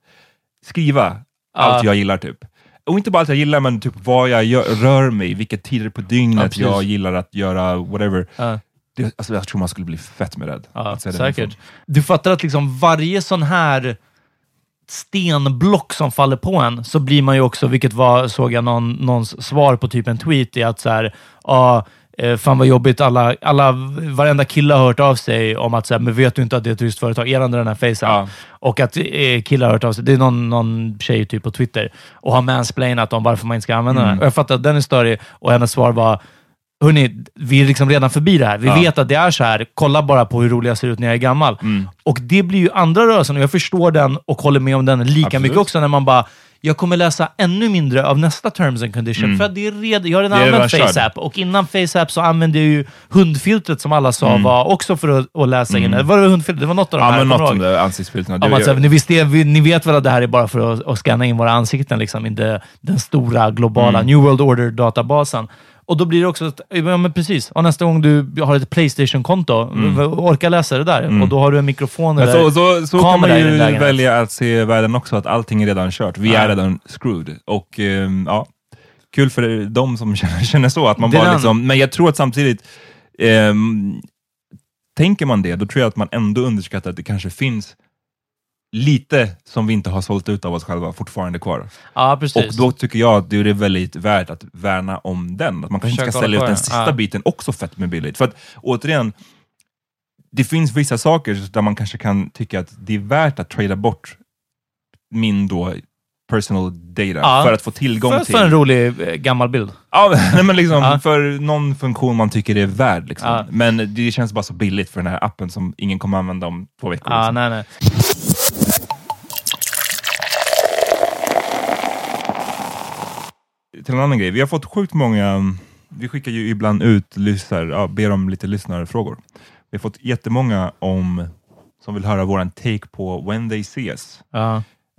skriva allt jag gillar typ. Och inte bara allt jag gillar, men typ vad jag gör, rör mig, vilka tider på dygnet jag gillar att göra, whatever. Det, alltså, jag tror man skulle bli fett med rädd. Ja, säkert. Du fattar att liksom varje sån här stenblock som faller på en, så blir man ju också, vilket var, såg jag någon, någons svar på typ en tweet, är att så här, ja, eh, fan vad jobbigt, alla, alla, varenda kille har hört av sig om att så här, men vet du inte att det är ett ryskt företag? Är den här facen? Ja. Och att eh, killar har hört av sig. Det är någon, någon tjej typ på Twitter och har mansplainat om varför man inte ska använda Mm. den. Och jag fattar att den är större och hennes svar var Hörni, vi är liksom redan förbi det här. Vi Ja. vet att det är så här. Kolla bara på hur rolig jag ser ut när jag är gammal. Mm. Och det blir ju andra rörelsen och jag förstår den och håller med om den lika Absolut. mycket också när man bara jag kommer läsa ännu mindre av nästa terms and condition. För att det är redan, jag har redan Mm. Använt. FaceApp och innan FaceApp så använde jag ju hundfiltret som alla sa Mm. var också för att, att läsa in. Var det hundfiltret? Det var något av de Ja, här. men något om det ansiktsfilterna. Ja, men, så, ni, visst, det, ni vet väl att det här är bara för att, att scanna in våra ansikten, liksom, inte den stora globala Mm. New World Order-databasen. Och då blir det också, att, ja, men precis, och nästa gång du har ett Playstation-konto, orka läsa det där. Och då har du en mikrofon eller så, så, så kan man ju välja att se världen också, att allting är redan kört. Vi Ja. är redan screwed. Och ehm, ja, kul för de som *laughs* känner, känner så. Att man Det bara liksom, men jag tror att samtidigt, ehm, tänker man det, då tror jag att man ändå underskattar att det kanske finns lite som vi inte har sålt ut av oss själva fortfarande kvar. Ja, Och då tycker jag att det är väldigt värt att värna om den. Att man kanske Försöka ska hålla ut den sista. Ja. biten också fett med billigt. För att återigen, det finns vissa saker där man kanske kan tycka att det är värt att trada bort min då personal data Ja. för att få tillgång för, till... för en rolig eh, gammal bild. Ja, *laughs* men liksom, Ja. För någon funktion man tycker är värd. Liksom. Men det känns bara så billigt för den här appen som ingen kommer använda om två veckor. Liksom. nej, nej. Till en annan grej. Vi har fått sjukt många, vi skickar ju ibland ut, lyssnar, ja, ber om lite lyssnarfrågor. Vi har fått jättemånga om, som vill höra våran take på When They See Us.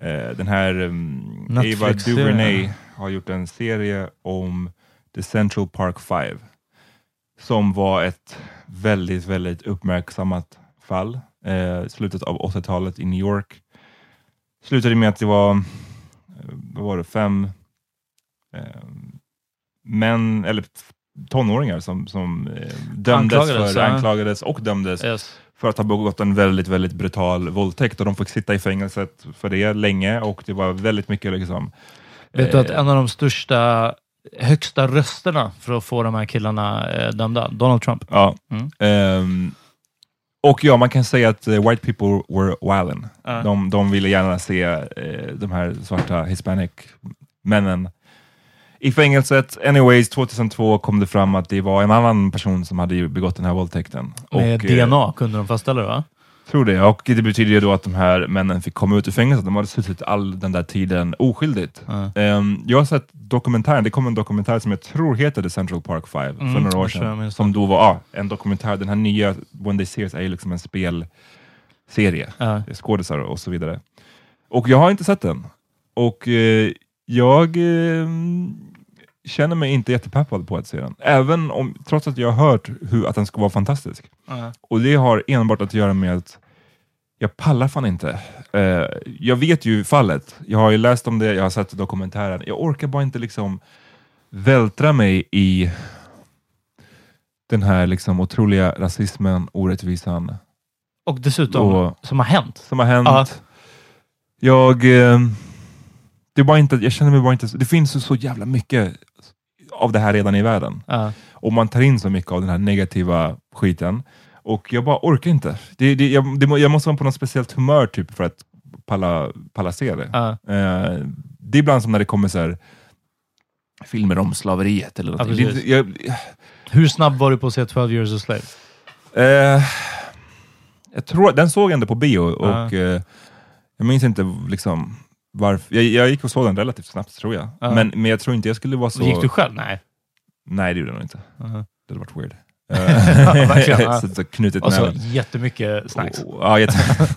Eh, den här um, Netflix-serien. Duvernay har gjort en serie om The Central Park 5 som var ett väldigt, väldigt uppmärksammat fall. Eh, slutet av 80-talet i New York. Slutade med att det var, eh, vad var det, fem eh, män, eller tonåringar som, som eh, dömdes Anklagades, för, ja. anklagades och dömdes Yes. för att ha begått en väldigt, väldigt brutal våldtäkt och de fick sitta i fängelset för det länge och det var väldigt mycket liksom... Vet du att eh, en av de största, högsta rösterna för att få de här killarna eh, dömda, Donald Trump. Ja. Mm. Ehm, och ja, man kan säga att eh, white people were wildin. Ja. De, de ville gärna se eh, de här svarta hispanic männen i fängelset. Anyways, 2002 kom det fram att det var en annan person som hade begått den här våldtäkten. Med Och, eh, DNA kunde de fastställa det, va? Tror det, och det betyder ju då att de här männen fick komma ut ur fängelset. De hade suttit all den där tiden oskyldigt. Ja. Ehm, jag har sett dokumentären, det kom en dokumentär som jag tror heter The Central Park 5 Mm, för några år sedan. Som då var ah, en dokumentär, den här nya When They See Us är ju liksom en spelserie, Ja. skådisar och så vidare. Och jag har inte sett den. Och eh, jag eh, känner mig inte jättepeppad på att se den. Även om, trots att jag har hört hur, att den ska vara fantastisk. Ja. Och det har enbart att göra med att jag pallar fan inte. Eh, jag vet ju fallet. Jag har ju läst om det, jag har sett dokumentären. Jag orkar bara inte liksom vältra mig i den här liksom otroliga rasismen, orättvisan Och dessutom, Och- som har hänt. som har hänt. Ja. Jag, eh, det är bara inte, jag känner mig bara inte... Det finns ju så jävla mycket av det här redan i världen. Ja. och man tar in så mycket av den här negativa skiten. Och jag bara orkar inte. Det, det, jag, det, jag måste vara på något speciellt humör typ för att palla, palla se det. Ja. Eh, det är ibland som när det kommer så här, filmer om slaveriet eller något. precis. det, jag, Hur snabb var du på att se 12 years a slave? eh, jag tror, den såg jag ändå på bio Ja. och eh, jag minns inte liksom varför. Jag, jag gick och såg den relativt snabbt tror jag. Ja. Men, men jag tror inte jag skulle vara så... Gick du själv? Nej. Nej, det gjorde jag nog inte. Mhm. Det hade varit weird. *laughs* verkligen, ja. *laughs* så, så knutit Och så näven. jättemycket snacks. Och- Ja, jätte... *laughs*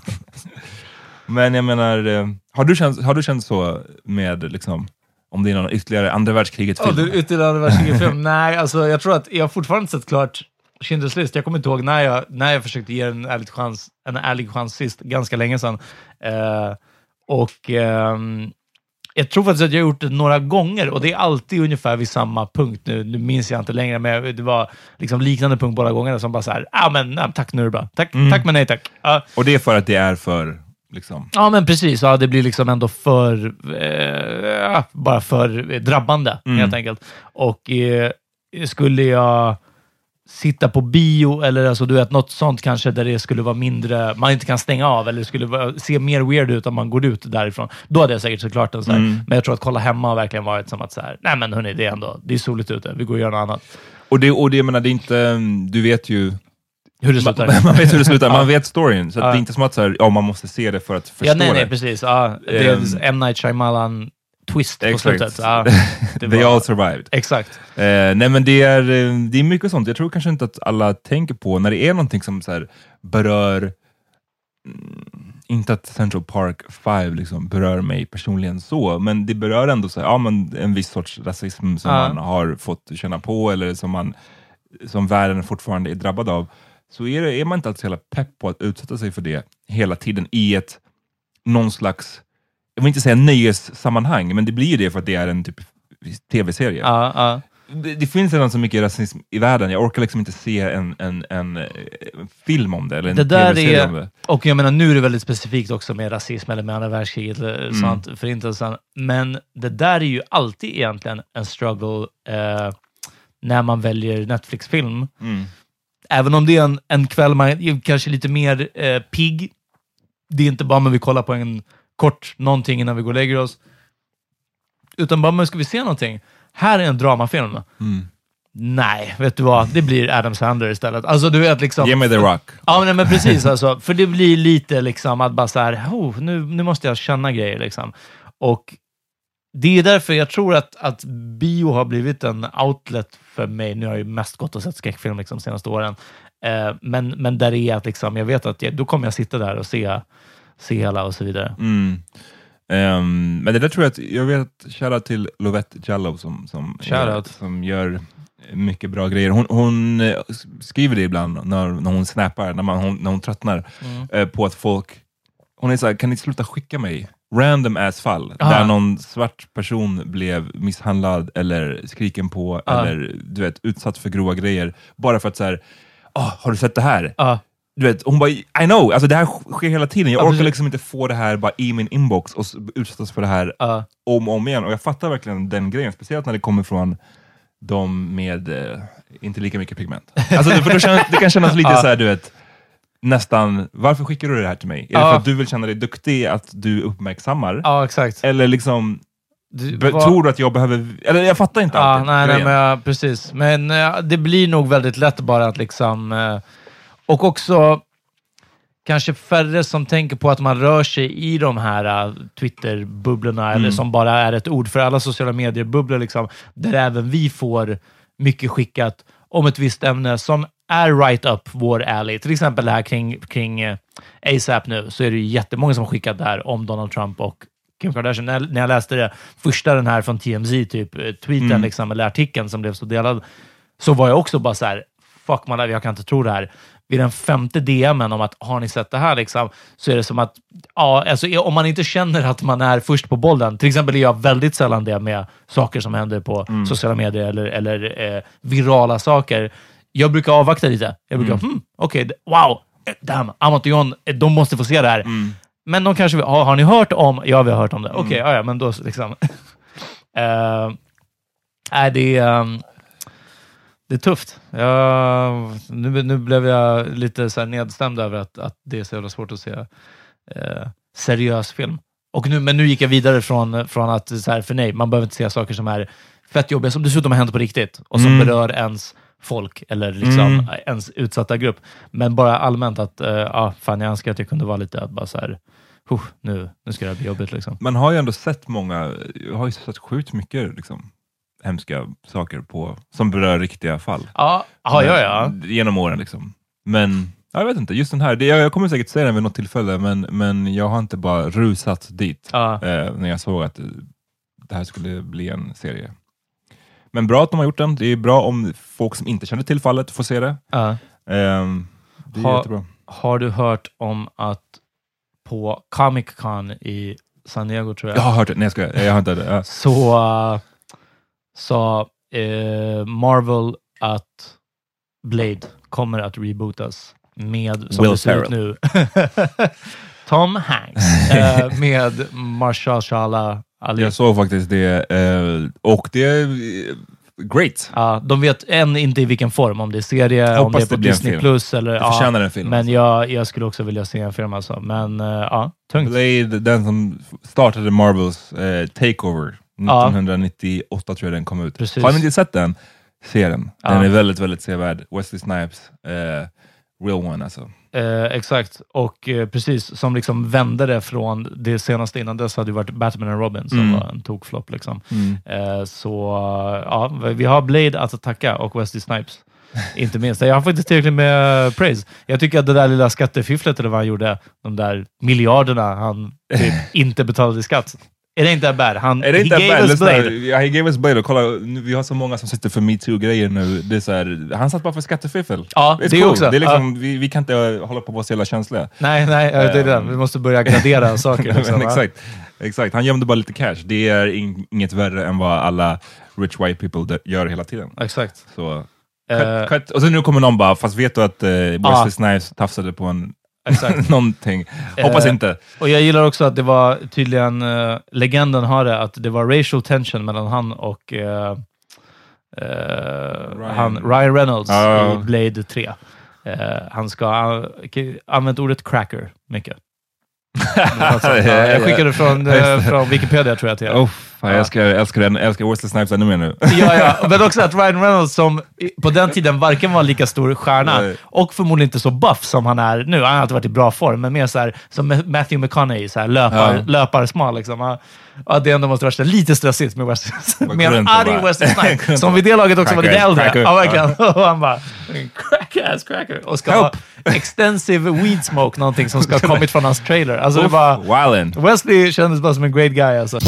Men jag menar, eh, har du känt, har du känt så med, liksom, om det är någon ytterligare andra världskriget-film? det ytterligare världskriget-film. Nej, alltså jag tror att jag har fortfarande inte sett klart Schindler's list. Jag kommer inte ihåg när jag, när jag försökte ge en ärlig chans, en ärlig chans sist, ganska länge sedan. Eh, och ehm, jag tror faktiskt att jag har gjort det några gånger och det är alltid ungefär vid samma punkt. Nu, nu minns jag inte längre, men det var liksom liknande punkt båda gångerna som bara så här, ah, men, nej, tack nu bra. Tack, Mm. tack men nej tack. Ja, Och det är för att det är för, liksom, Ja, men precis. Ja, det blir liksom ändå för, eh, bara för drabbande, Mm. helt enkelt. Och eh, skulle jag sitta på bio, eller alltså, du vet, något sånt kanske där det skulle vara mindre, man inte kan stänga av, eller skulle vara, se mer weird ut om man går ut därifrån. Då hade jag säkert såklart den så här. Mm. Men jag tror att kolla hemma har verkligen varit som att så här, nej men hörni, det är ändå, det är soligt ute, vi går och gör något annat. och det, och det, jag menar, det är inte, du vet ju Hur det man, slutar. *laughs* man vet hur det slutar, man *laughs* vet storyn. Så att Ja. det är inte som att så här, ja, man måste se det för att förstå Ja, nej, nej, det. precis. Ja, det är Ehm. M. Night Shyamalan twist på Exakt. slutet. Ja, *laughs* det They var- all survived. Exakt. Eh, nej men det är, eh, det är mycket sånt. Jag tror kanske inte att alla tänker på när det är någonting som så här, berör, mm, inte att Central Park 5 liksom berör mig personligen så, men det berör ändå så här, ja, men en viss sorts rasism som Ja. man har fått känna på eller som, man, som världen fortfarande är drabbad av. Så är, det, är man inte så jävla pepp på att utsätta sig för det hela tiden i ett någon slags, jag vill inte säga nöjessammanhang, men det blir ju det för att det är en typ tv-serie. Ja, ja. Det, det finns redan så mycket rasism i världen, jag orkar liksom inte se en, en, en, eh, en film om det, eller en Det där är- om det. Och jag menar, nu är det väldigt specifikt också med rasism eller med andra världskriget, eller Mm. sånt, förintelsen. Men det där är ju alltid egentligen en struggle eh, när man väljer Netflix-film. Mm. Även om det är en, en kväll man är kanske lite mer eh, pigg. Det är inte bara man vill kolla på en kort någonting innan vi går och lägger oss. Utan bara, men ska vi se någonting? Här är en dramafilm. Mm. Nej, vet du vad? Det blir Adam Sandler istället. Alltså du vet liksom... Ge mig The Rock. Ja, men, men precis. Alltså, för det blir lite liksom att bara så här, oh, nu, nu måste jag känna grejer. Liksom. Och det är därför jag tror att, att bio har blivit en outlet för mig. Nu har jag ju mest gått och sett skräckfilm liksom, de senaste åren. Eh, men, men där är att liksom, jag vet att jag, då kommer jag sitta där och se, se hela och så vidare. Mm. Ehm, men det där tror jag att, jag vet, shoutout till Lovette Jallow som, som, Shoutout. som gör mycket bra grejer. Hon, hon eh, skriver det ibland när, när hon snappar, när, man, hon, när hon tröttnar, Mm. eh, på att folk, hon är såhär, kan ni sluta skicka mig random ass fall, Ah. där någon svart person blev misshandlad eller skriken på Ah. eller du vet, utsatt för grova grejer, bara för att såhär, oh, har du sett det här? Ja, Du vet, hon bara, I know, alltså det här sker hela tiden. Jag Ja, orkar liksom inte få det här bara i min inbox och utsättas för det här ja. om och om igen. Och jag fattar verkligen den grejen, speciellt när det kommer från de med eh, inte lika mycket pigment. Alltså, för då känns, det kan kännas lite *laughs* Ja. så här, du vet, nästan, varför skickar du det här till mig? Är det Ja. för att du vill känna dig duktig, att du uppmärksammar? ja exakt. Eller liksom, Du, be, tror du att jag behöver, eller jag fattar inte Ja, alltid nej, nej, men, ja, precis. Men ja, det blir nog väldigt lätt bara att liksom... Eh, och också kanske färre som tänker på att man rör sig i de här uh, Twitter-bubblorna, eller som bara är ett ord för alla sociala medier-bubblor, liksom, där även vi får mycket skickat om ett visst ämne som är right up vår alley. Till exempel det här kring, kring eh, ASAP nu, så är det ju jättemånga som har skickat där om Donald Trump och Kim Kardashian. När när jag läste det första, den här från TMZ, typ eh, tweeten Mm. liksom, eller artikeln som blev så delad, så var jag också bara så här, fuck man, jag kan inte tro det här. Vid den femte DMen om att har ni sett det här, liksom, så är det som att ja, alltså, om man inte känner att man är först på bollen, till exempel är jag väldigt sällan det med saker som händer på sociala medier eller, eller eh, virala saker. Jag brukar avvakta lite. Jag brukar, hmm, okej, d- wow, damn, Amat och John, eh, de måste få se det här. Men de kanske, har, har ni hört om? Ja, vi har hört om det. Okej, ja, ja, men då liksom. *laughs* Eh, Nej, det är, ehm, det är tufft. Jag, nu, nu blev jag lite så nedstämd över att, att det är så jävla svårt att se eh, seriös film. Och nu, men nu gick jag vidare från, från att, så här, för nej, man behöver inte se saker som är fett jobbiga, som dessutom har hänt på riktigt och som Mm. berör ens folk eller liksom Mm. ens utsatta grupp. Men bara allmänt att, eh, ja, fan jag önskar att jag kunde vara lite att bara så här, "Huh, nu, nu ska det här bli jobbigt liksom. Man har ju ändå sett många, jag har ju sett sjukt mycket liksom, hemska saker på, som berör riktiga fall. Ja, ja, ja. ja. Men- Genom åren liksom. Men ja, jag vet inte, just den här, det, jag, jag kommer säkert säga den vid något tillfälle, men, men jag har inte bara rusat dit Ja. eh, när jag såg att eh, det här skulle bli en serie. Men bra att de har gjort den. Det är bra om folk som inte känner till fallet får se det. ja. Ehm, det är Ha- jättebra. Har du hört om att på Comic Con i San Diego, tror jag, Jag har hört det. Nej, jag skojar. Jag har inte det. Ja. så uh, sa eh, Marvel att Blade kommer att rebootas med, som Will det ser ut nu, *laughs* Tom Hanks eh, *laughs* med Marshala Ali. Jag såg faktiskt det eh, och det är eh, great. Ja, de vet än inte i vilken form, om det är serie, om det är på det Disney+. Plus eller... Det ja, förtjänar en film. Men alltså. jag, jag skulle också vilja se en film alltså. Men eh, ja, tungt. Blade, den som startade Marvels eh, Takeover Ja. 1998 tror jag den kom ut. Precis. Har ni inte sett den? Se den. Den Ja. är väldigt, väldigt sevärd. Wesley Snipes, eh, real one alltså. Eh, exakt, och eh, precis som liksom vände det från det senaste innan dess hade det varit Batman and Robin som Mm. var en tokflopp. Liksom. Eh, så ja, vi har Blade att tacka och Wesley Snipes. Inte minst. Jag har faktiskt tillräckligt med praise. Jag tycker att det där lilla skattefifflet, eller vad han gjorde, de där miljarderna han typ *laughs* inte betalade i skatt. Är det inte bad? Han, Är det inte he gave bad? us Blade. ja, he gave us Blade. Och kolla, vi har så många som sitter för metoo-grejer nu. Det är så här, han satt bara för skattefiffel. Ja, It's det cool. också. Det är liksom, vi, vi kan inte eh, hålla på att vara så jävla känsliga. Nej, nej, det är det. Vi måste börja gradera *laughs* saker. Liksom, Men exakt, exakt. Han gömde bara lite cash. Det är in, inget värre än vad alla rich white people gör hela tiden. Exakt. Så, Eh, cut, cut. Och så nu kommer någon bara, fast vet du att eh, Wesley. Snipes tafsade på en Exakt. *laughs* någonting? Hoppas Eh, inte. Och jag gillar också att det var tydligen, uh, legenden har det, att det var racial tension mellan han och eh, eh, Ryan. Han, Ryan Reynolds i Blade 3. Eh, han ska ha använt ordet cracker mycket. Ja, jag skickade från, eh, från Wikipedia tror jag till er. Oh, fan, jag älskar, älskar, den, älskar Wesley Snipes ännu mer nu. Ja, ja, *laughs* men också att Ryan Reynolds, som på den tiden varken var en lika stor stjärna Nej. och förmodligen inte så buff som han är nu. Han har alltid varit i bra form, men mer så här, som Matthew McConaughey, så här, löpar, Ja. löparsmal. Liksom. Ja, det ändå måste vara lite stressigt med, Bara med en arg bara- Wesley Snipes, *laughs* som vid det laget också var lite cracker, äldre. cracker. Ja, verkligen. *laughs* Och han bara, crack ass cracker. Och ska ha Help. extensive weed smoke, någonting som ska ha *laughs* kommit från hans trailer. Alltså det Uff, var. Wesley kändes bara som en great guy alltså.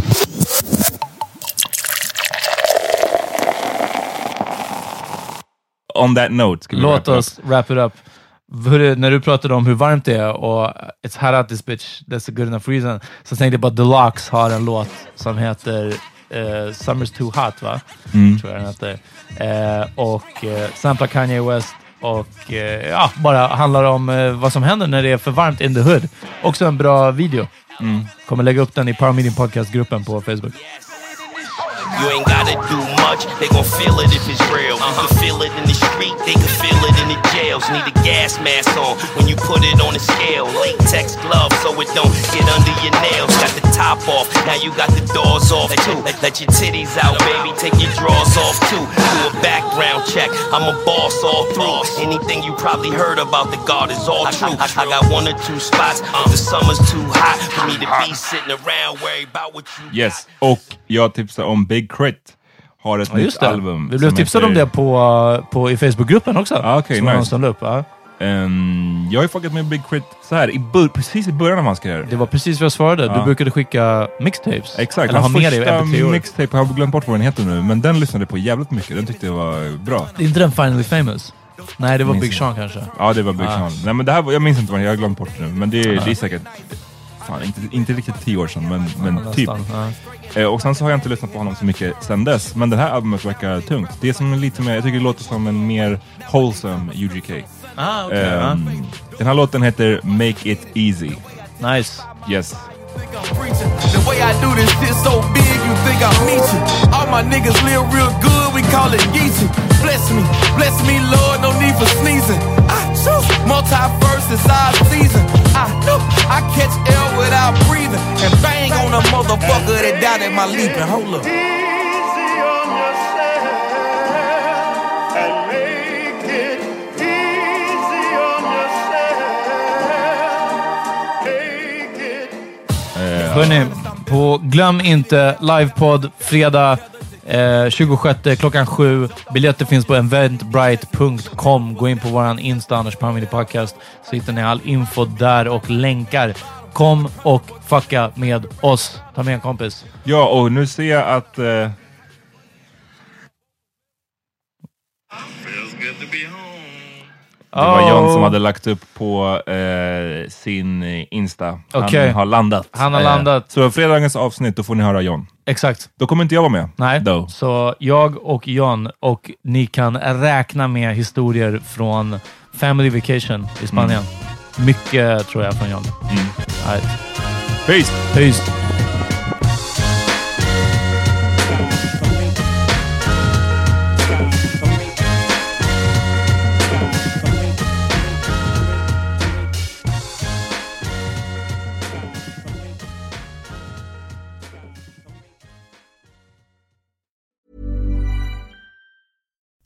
On that note. Låt oss wrap it up. Hörru, när du pratade om hur varmt det är och It's hot out this bitch, that's a good enough reason, så tänkte jag att Deluxe har en låt som heter eh, Summer's too hot, va? Tror jag den heter. Eh, och uh, samplar Kanye West och eh, ja, bara handlar om eh, vad som händer när det är för varmt in the hood. Också en bra video. Kommer lägga upp den i Power Meeting Podcast-gruppen på Facebook. You ain't gotta do much, they gon' feel it if it's real. You can feel it in the street, they can feel it in the jails. Need a gas mask on when you put it on the scale. Latex gloves so it don't get under your nails. Got the top off, now you got the doors off too. Let, let your titties out, baby, take your drawers off too. Do a background check, I'm a boss all through. Anything you probably heard about the God is all true. I, I got one or two spots, but the summer's too hot for me to be sitting around worried about what you Yes, och jag tipsar om Big Crit. Har ett Ja, nytt album. Vi blev tipsade om heter- det på, på, i Facebookgruppen också. Ah, någon nice. upp. Ja. Ehm, jag har ju fuckat med Big Crit så här, i precis i början av hans karriär. Det var precis vad jag svarade. Du Ja. brukade skicka mixtapes. Exakt, Eller ha hans i första MP3-or. mixtape, jag har glömt bort vad den heter nu, men den lyssnade jag på jävligt mycket. Den tyckte jag var bra. Det är inte den Finally Famous? Nej, det var Minns Big. Sean kanske. Ja, det var Big Ah. Sean. Nej, men det här var, jag minns inte vad jag har glömt bort det nu, men det, det är säkert Fan, inte, inte riktigt tio år sedan, men, men typ. Nästan, ja. Eh, och sen så har jag inte lyssnat på honom så mycket sen dess, men det här albumet verkar tungt. Det är som lite mer, jag tycker det låter som en mer wholesome UGK. Ah, okej. ja. Ehm, Den här låten heter Make It Easy. Nice. Yes. The way I do this shit so big, you think I'm meeting. All my niggas live real good, we call it yeeting. Bless me, bless me, Lord, no need for sneezing. Multiverse is our season. I know I catch L without breathing and bang on a motherfucker that doubted my leaping. Hold up. Hörni, på, glöm inte livepodd fredag Eh, 26 klockan 7. Biljetter finns på eventbrite.com. Gå in på vår Insta, Anders Palmini Podcast, så hittar ni all info där och länkar. Kom och fucka med oss. Ta med en kompis. Ja, och nu ser jag att... Eh, det var John som hade lagt upp på eh, sin Insta. Okej. Han har landat. Han har Eh, landat. Så fredagens avsnitt, då får ni höra John. Exakt. Då kommer inte jag vara med. Nej, Då. så jag och John och ni kan räkna med historier från Family Vacation i Spanien. Mycket tror jag från John. Mm. Right. Peace! Peace!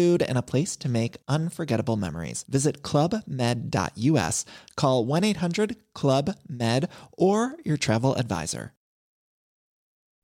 food, and a place to make unforgettable memories. Visit clubmed.us, call 1 800 Club Med, or your travel advisor.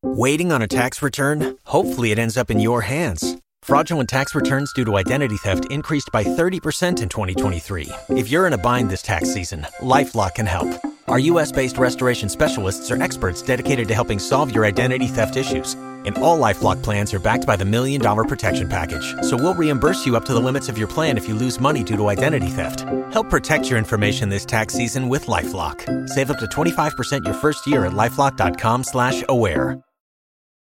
Waiting on a tax return? Hopefully, it ends up in your hands. Fraudulent tax returns due to identity theft increased by 30% in 2023. If you're in a bind this tax season, LifeLock can help. Our US based restoration specialists are experts dedicated to helping solve your identity theft issues. And all Lifelock plans are backed by the Million Dollar Protection Package. So we'll reimburse you up to the limits of your plan if you lose money due to identity theft. Help protect your information this tax season with LifeLock. Save up to 25% your first year at LifeLock.com slash aware.